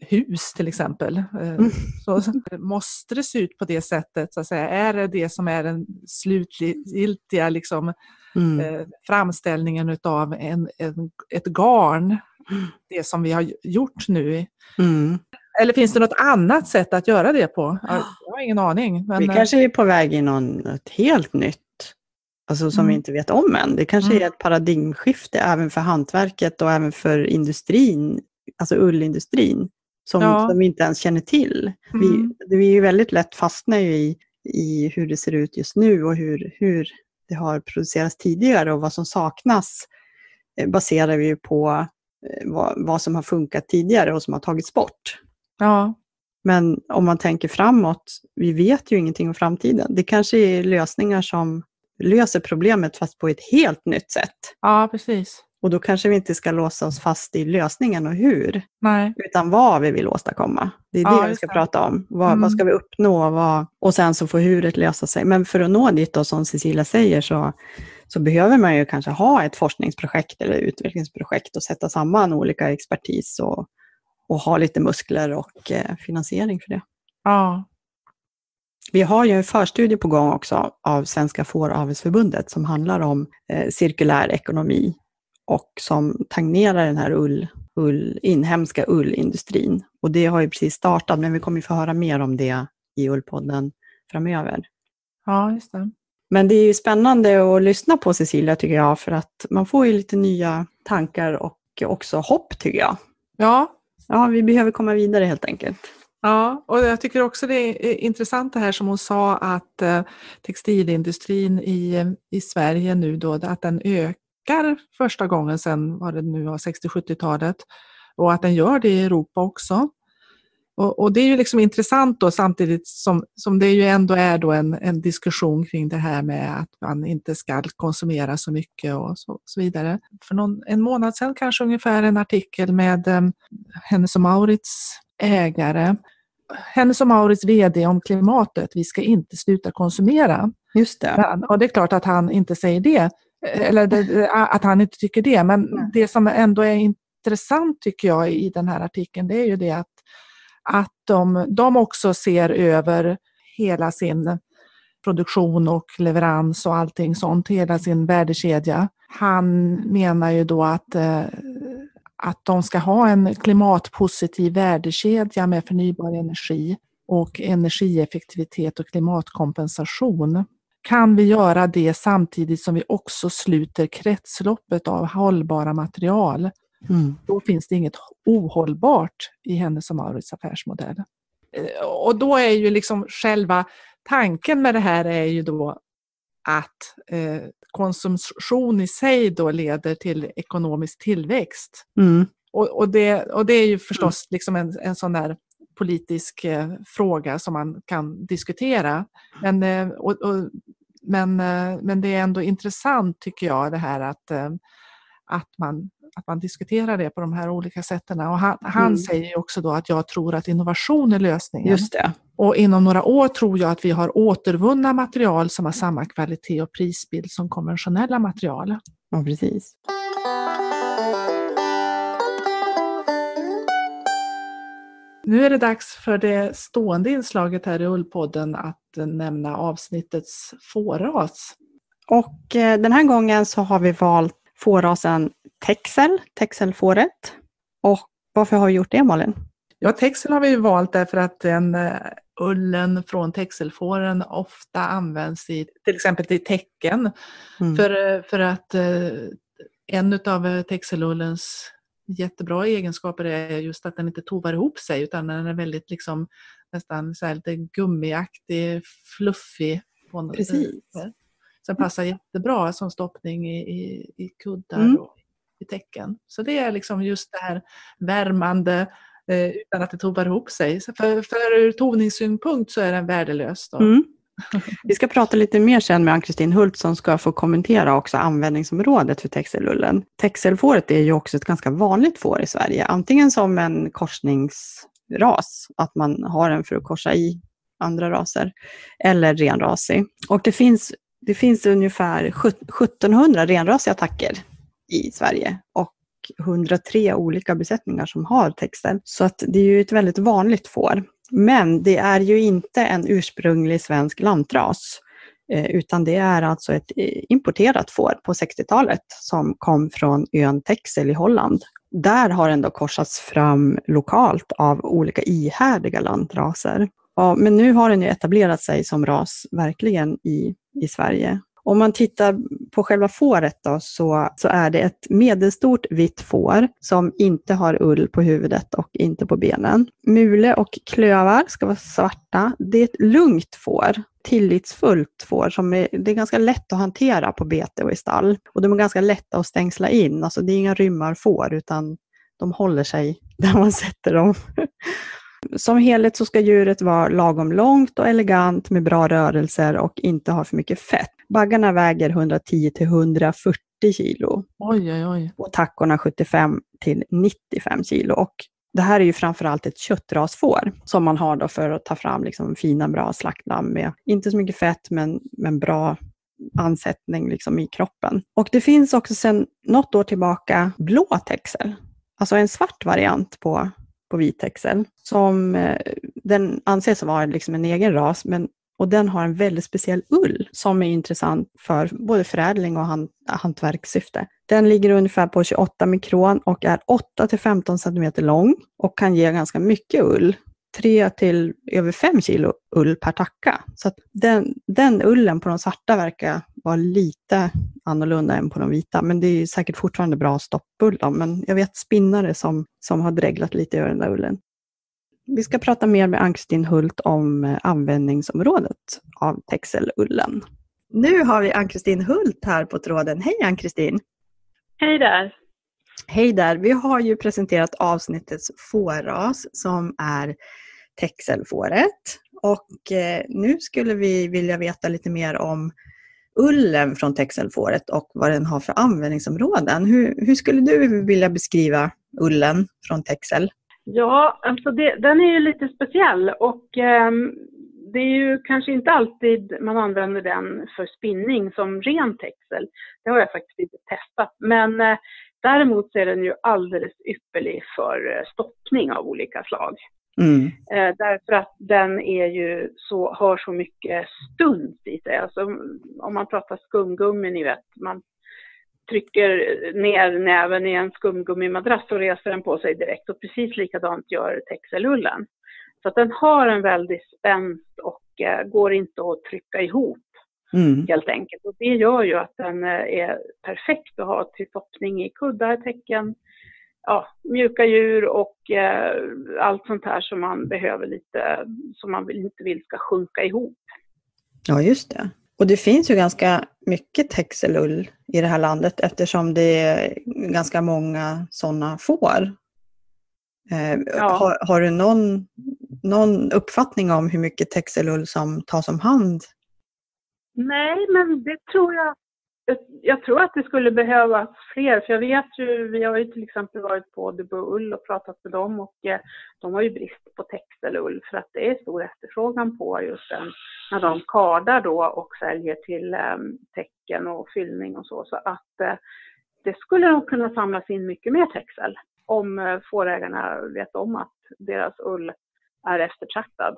S2: hus till exempel. Eh, mm. Så måste det se ut på det sättet? Så att säga. Är det det som är den slutgiltiga liksom, mm. eh, framställningen av en, en, ett garn? Mm. Det som vi har gjort nu. Eller finns det något annat sätt att göra det på? Jag har ingen aning.
S1: Men... Vi kanske är på väg i något helt nytt alltså som
S2: Mm.
S1: vi inte vet om än. Det kanske
S2: Mm.
S1: är ett paradigmskifte även för hantverket och även för industrin, alltså ullindustrin, som,
S2: Ja.
S1: som vi inte ens känner till.
S2: Mm.
S1: Vi, vi är ju väldigt lätt fastnar i, i hur det ser ut just nu och hur, hur det har producerats tidigare och vad som saknas eh, baserar vi ju på eh, vad, vad som har funkat tidigare och som har tagits bort.
S2: Ja,
S1: Men om man tänker framåt, vi vet ju ingenting om framtiden. Det kanske är lösningar som löser problemet fast på ett helt nytt sätt.
S2: ja, precis.
S1: Och då kanske vi inte ska låsa oss fast i lösningen och hur,
S2: Nej.
S1: utan vad vi vill åstadkomma. Det är
S2: Ja,
S1: det vi ska
S2: det.
S1: prata om. Vad,
S2: Mm.
S1: vad ska vi uppnå? Vad, och sen så får huret lösa sig. Men för att nå dit då, som Cecilia säger, så, så behöver man ju kanske ha ett forskningsprojekt eller utvecklingsprojekt och sätta samman olika expertis och, och ha lite muskler och eh, finansiering för det.
S2: Ja,
S1: Vi har ju en förstudie på gång också av Svenska Fåravelsförbundet som handlar om eh, cirkulär ekonomi och som tangerar den här ull, ull, inhemska ullindustrin. Och det har ju precis startat, men vi kommer ju få höra mer om det i Ullpodden framöver.
S2: ja, just det.
S1: Men det är ju spännande att lyssna på Cecilia tycker jag, för att man får ju lite nya tankar och också hopp tycker jag.
S2: Ja,
S1: Ja, vi behöver komma vidare helt enkelt.
S2: Ja, och jag tycker också det är intressant det här som hon sa att eh, textilindustrin i, i Sverige nu då, att den ökar första gången sedan vad det nu var 60-70-talet och att den gör det i Europa också. Och, och det är ju liksom intressant då samtidigt som, som det ju ändå är då en, en diskussion kring det här med att man inte ska konsumera så mycket och så, så vidare. För någon, en månad sedan kanske ungefär en artikel med eh, Hennes och Maurits ägare hennes och Maurits VD om klimatet, vi ska inte sluta konsumera.
S1: Just det.
S2: Och det är klart att han inte säger det, eller det, att han inte tycker det, men det som ändå är intressant tycker jag i den här artikeln, det är ju det att, att de, de också ser över hela sin produktion och leverans och allting sånt, hela sin värdekedja. Han menar ju då att eh, att de ska ha en klimatpositiv värdekedja med förnybar energi och energieffektivitet och klimatkompensation. Kan vi göra det samtidigt som vi också sluter kretsloppet av hållbara material,
S1: Mm.
S2: då finns det inget ohållbart i Hennes och Mauritz affärsmodell. Eh, Och då är ju liksom själva tanken med det här är ju då att eh, konsumtion i sig då leder till ekonomisk tillväxt.
S1: Mm.
S2: Och, och, det, och det är ju förstås liksom en, en sån där politisk eh, fråga som man kan diskutera. Men, eh, och, och, men, men det är ändå intressant tycker jag det här att, att, man, att man diskuterar det på de här olika sätten. Och han, han
S1: Mm.
S2: säger också då att jag tror att innovation är lösningen.
S1: Just det.
S2: Och inom några år tror jag att vi har återvunna material som har samma kvalitet och prisbild som konventionella material.
S1: Ja, precis.
S2: Nu är det dags för det stående inslaget här i Ullpodden att nämna avsnittets fåras.
S1: Och eh, den här gången så har vi valt fårasen Texel, Texelfåret. Och varför har vi gjort det Malin?
S2: Ja, texel har vi valt därför att den eh, ullen från texelfåren ofta används i till exempel i tecken.
S1: Mm.
S2: För, eh, för att eh, en av texelullens jättebra egenskaper är just att den inte tovar ihop sig utan den är väldigt liksom nästan så här lite gummiaktig, fluffig. På något
S1: Precis.
S2: sätt. Så den passar jättebra som stoppning i, i, i kuddar
S1: Mm.
S2: och i tecken. Så det är liksom just det här värmande eh, utan att det tovar ihop sig. Så för, för ur toningssynpunkt så är den värdelös. Då.
S1: Mm. Vi ska prata lite mer sen med Ann-Kristin Hult som ska få kommentera också användningsområdet för texelullen. Texelfåret är ju också ett ganska vanligt får i Sverige, antingen som en korsningsras, att man har den för att korsa i andra raser, eller renrasig. Och det finns, det finns ungefär 1700 renrasiga attacker i Sverige och 103 olika besättningar som har texten. Så att det är ju ett väldigt vanligt får. Men det är ju inte en ursprunglig svensk lantras, eh, utan det är alltså ett eh, importerat får på 60-talet som kom från ön Texel i Holland. Där har den då korsats fram lokalt av olika ihärdiga lantraser. Ja, men nu har den ju etablerat sig som ras verkligen i, i Sverige. Om man tittar på själva fåret då, så, så är det ett medelstort vitt får som inte har ull på huvudet och inte på benen. Mule och klövar ska vara svarta. Det är ett lugnt får tillitsfullt får som är, det är ganska lätt att hantera på bete och i stall. Och de är ganska lätta att stängsla in, alltså det är inga rymmarfår utan de håller sig där man sätter dem. Som helhet så ska djuret vara lagom långt och elegant med bra rörelser och inte ha för mycket fett. Baggarna väger 110 till 140 kilo.
S2: Oj, oj, oj.
S1: Och tackorna 75 till 95 kilo. Och det här är ju framförallt ett köttrasfår som man har då för att ta fram liksom fina, bra slaktlamm med inte så mycket fett, men, men bra ansättning liksom i kroppen. Och det finns också sedan något år tillbaka blå texel, alltså en svart variant på, på vit. Som, eh, den anses vara liksom en egen ras, men och den har en väldigt speciell ull som är intressant för både förädling och han, hantverkssyfte. Den ligger ungefär på 28 mikron och är 8-15 cm lång och kan ge ganska mycket ull. 3 till över 5 kilo ull per tacka. Så den, den ullen på de svarta verkar vara lite annorlunda än på de vita. Men det är säkert fortfarande bra stoppull. Då. Men jag vet spinnare som, som har dreglat lite över den där ullen. Vi ska prata mer med Ann-Kristin Hult om eh, användningsområdet av texelullen. Nu har vi Ann-Kristin Hult här på tråden. Hej Ann-Kristin!
S4: Hej där!
S1: Hej där! Vi har ju presenterat avsnittets fåras som är texelfåret. Och eh, nu skulle vi vilja veta lite mer om ullen från texelfåret och vad den har för användningsområden. Hur, hur skulle du vilja beskriva ullen från texel?
S4: Ja, alltså det, den är ju lite speciell och eh, det är ju kanske inte alltid man använder den för spinning som ren texel. Det har jag faktiskt inte testat. Men eh, däremot så är den ju alldeles ypperlig för eh, stoppning av olika slag. Mm. Eh, därför att den är ju så, har så mycket stuns i sig. Alltså, om man pratar skumgummi, ni vet, man trycker ner näven i en skumgummimadrass och reser den på sig direkt. Och precis likadant gör texelullen. Så att den har en väldig spänst och eh, går inte att trycka ihop mm. helt enkelt. Och det gör ju att den eh, är perfekt att ha till toppning i kuddar, täcken, ja, mjuka djur och eh, allt sånt här som man behöver lite, som man inte vill ska sjunka ihop.
S1: Ja, just det. Och det finns ju ganska mycket texelull i det här landet eftersom det är ganska många sådana får. Eh, ja. har, har, du någon, någon uppfattning om hur mycket texelull som tas om hand?
S4: Nej, men det tror jag jag tror att det skulle behövas fler, för jag vet ju, vi har ju till exempel varit på Ull och pratat med dem och eh, de har ju brist på textelull för att det är stor efterfrågan på just den när de kardar då och säljer till ehm, tecken och fyllning och så. Så att eh, det skulle nog kunna samlas in mycket mer texel om eh, fårägarna vet om att deras ull är eftertraktad.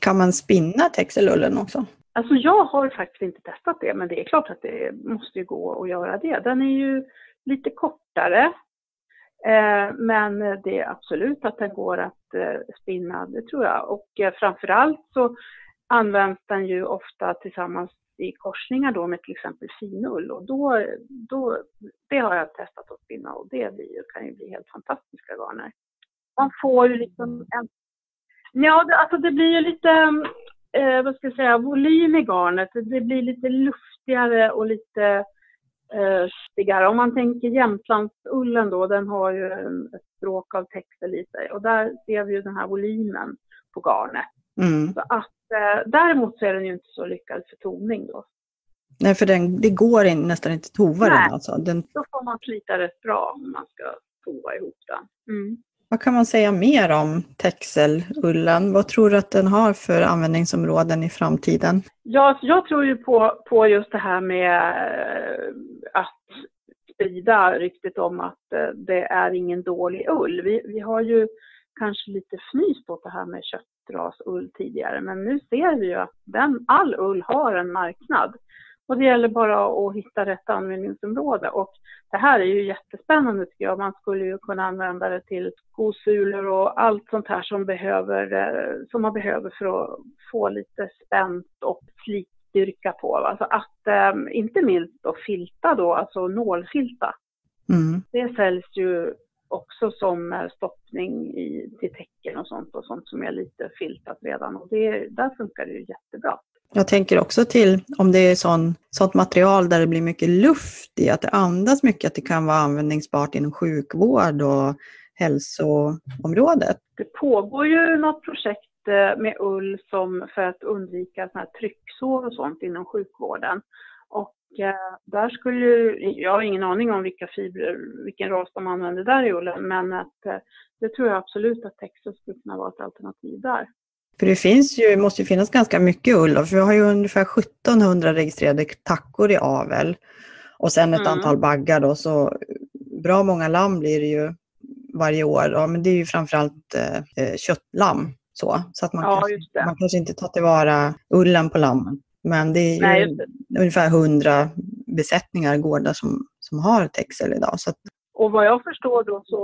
S1: Kan man spinna texelullen också?
S4: Alltså jag har faktiskt inte testat det, men det är klart att det måste ju gå att göra det. Den är ju lite kortare, eh, men det är absolut att den går att eh, spinna, det tror jag. Och eh, framförallt så används den ju ofta tillsammans i korsningar då med till exempel finull och då, då, det har jag testat att spinna och det blir, kan ju bli helt fantastiska garner. Man får ju liksom en... Ja, det, alltså det blir ju lite eh, vad ska jag säga, volym i garnet. Det blir lite luftigare och lite eh, stigare. Om man tänker Jämtlandsullen då, den har ju ett stråk av textil i sig och där ser vi ju den här volymen på garnet. Mm. Så att, eh, däremot så är den ju inte så lyckad för toning då.
S1: Nej, för den, det går in, nästan inte att tova
S4: den
S1: alltså? Den...
S4: Då får man slita rätt bra om man ska tova ihop den. Mm.
S1: Vad kan man säga mer om texelullen? Vad tror du att den har för användningsområden i framtiden?
S4: Ja, alltså, jag tror ju på, på just det här med eh, att sprida ryktet om att eh, det är ingen dålig ull. Vi, vi har ju kanske lite fnyst åt det här med köttrasull tidigare, men nu ser vi ju att den, all ull har en marknad. Och det gäller bara att hitta rätt användningsområde. Och det här är ju jättespännande tycker jag. Man skulle ju kunna använda det till skosulor och allt sånt här som, behöver, eh, som man behöver för att få lite spänt och slit styrka på. Alltså att eh, inte minst då filta då, alltså nålfilta.
S1: Mm.
S4: Det säljs ju också som eh, stoppning i, till tecken och sånt och sånt som är lite filtat redan och det, där funkar det ju jättebra.
S1: Jag tänker också till om det är sån, sånt material där det blir mycket luft i, att det andas mycket, att det kan vara användningsbart inom sjukvård och hälsoområdet.
S4: Det pågår ju något projekt eh, med ull som för att undvika såna här trycksår och sånt inom sjukvården. Och eh, där skulle ju, jag har ingen aning om vilka fibrer, vilken ras de använder där i ullen, men att eh, det tror jag absolut att Texas skulle kunna vara ett alternativ där.
S1: För det finns ju, måste ju finnas ganska mycket ull, för vi har ju ungefär 1700 registrerade tackor i avel. Och sen ett
S4: Mm.
S1: antal baggar då, så bra många lamm blir det ju varje år. Ja, men det är ju framförallt eh, eh, köttlamm. Så, så att man,
S4: Ja,
S1: kanske, man kanske inte tar tillvara ullen på lammen. Men det är ju
S4: Nej,
S1: ungefär 100 besättningar gårdar som, som har texel idag. Så
S4: Och vad jag förstår då så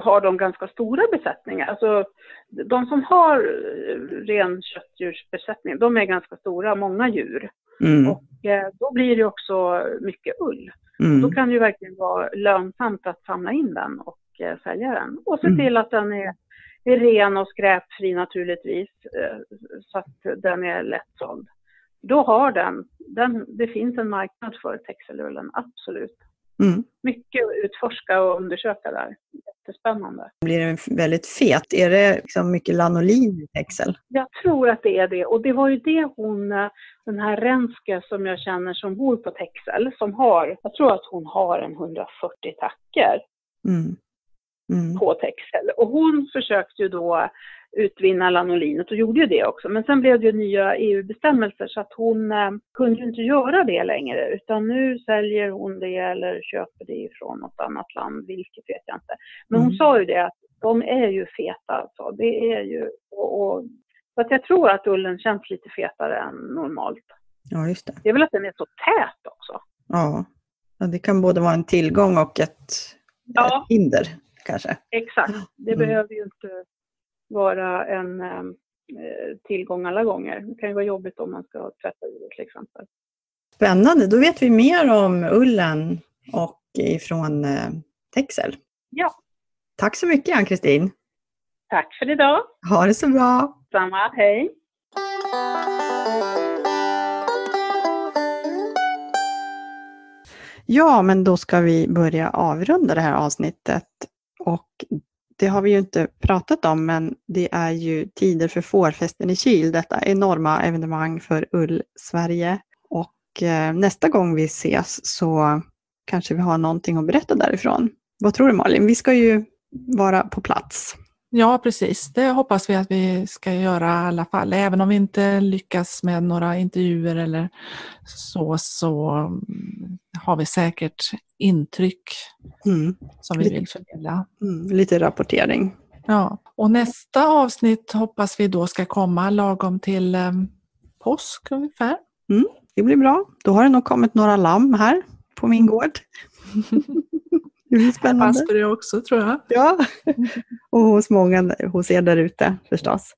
S4: har de ganska stora besättningar. Alltså de som har eh, ren köttdjursbesättning, de är ganska stora, många djur.
S1: mm,
S4: Och eh, då blir det också mycket ull.
S1: mm,
S4: Då kan det ju verkligen vara lönsamt att samla in den och eh, sälja den. Och se
S1: Mm.
S4: till att den är, är ren och skräpfri naturligtvis, eh, så att den är lättsåld. Då har den, den, det finns en marknad för textilullen, absolut.
S1: Mm.
S4: Mycket att utforska och undersöka där. Jättespännande.
S1: Blir den väldigt fet? Är det liksom mycket lanolin i texel?
S4: Jag tror att det är det. Och det var ju det hon, den här Renske som jag känner som bor på Texel, som har, jag tror att hon har en 140 tacker
S1: Mm. Mm.
S4: på Texel. Och hon försökte ju då utvinna lanolinet och gjorde ju det också. Men sen blev det ju nya EU-bestämmelser så att hon eh, kunde ju inte göra det längre utan nu säljer hon det eller köper det ifrån något annat land, vilket vet jag inte. Men hon
S1: Mm.
S4: sa ju det att de är ju feta alltså. Det är ju, och, och, så att jag tror att ullen känns lite fetare än normalt.
S1: Ja, just det.
S4: Det är väl att den är så tät också.
S1: Ja. ja, det kan både vara en tillgång och ett,
S4: Ja.
S1: ett hinder kanske.
S4: Exakt. Det
S1: Mm.
S4: behöver ju inte vara en eh, tillgång alla gånger. Det kan ju vara jobbigt om man ska tvätta djur till exempel.
S1: Spännande, då vet vi mer om ullen och ifrån eh, Texel.
S4: Ja,
S1: Tack så mycket Ann-Kristin.
S4: tack för idag.
S1: Ha det så bra.
S4: Samma, hej.
S1: Ja, men då ska vi börja avrunda det här avsnittet. Och det har vi ju inte pratat om, men det är ju tider för fårfesten i Kil, detta enorma evenemang för Ull-Sverige. Och eh, nästa gång vi ses så kanske vi har någonting att berätta därifrån. Vad tror du Malin? Vi ska ju vara på plats.
S2: Ja, precis. Det hoppas vi att vi ska göra i alla fall. Även om vi inte lyckas med några intervjuer eller så, så mm, har vi säkert intryck
S1: Mm.
S2: som vi
S1: Lite-
S2: vill förmedla.
S1: Mm, lite rapportering.
S2: Ja. Och nästa avsnitt hoppas vi då ska komma lagom till eh, påsk ungefär.
S1: Det blir bra. Då har det nog kommit några lamm här på min gård. Det blir spännande.
S2: Pass för det också tror jag.
S1: Ja, och hos många hos er där ute förstås.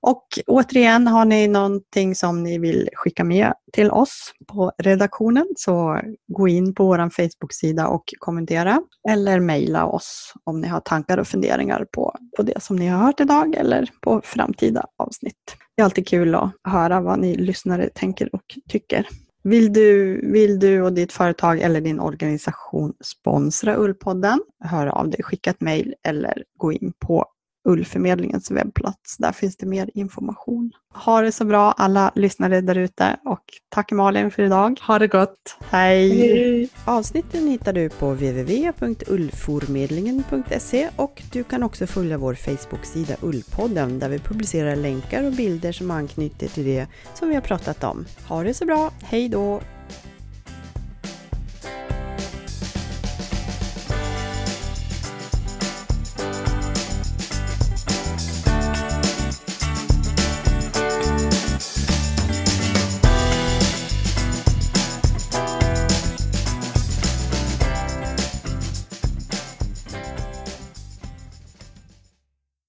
S1: Och återigen, har ni någonting som ni vill skicka med till oss på redaktionen så gå in på vår Facebook-sida och kommentera eller mejla oss om ni har tankar och funderingar på, på det som ni har hört idag eller på framtida avsnitt. Det är alltid kul att höra vad ni lyssnare tänker och tycker. Vill du, vill du och ditt företag eller din organisation sponsra Ullpodden? Hör av dig, skicka ett mejl eller gå in på Ullförmedlingens webbplats. Där finns det mer information. Ha det så bra alla lyssnare där ute och tack Malin för idag.
S2: Ha det gott!
S1: Hej! Avsnitten hittar du på www.ullformedlingen.se och du kan också följa vår Facebook-sida Ullpodden där vi publicerar länkar och bilder som anknyter till det som vi har pratat om. Ha det så bra, hej då!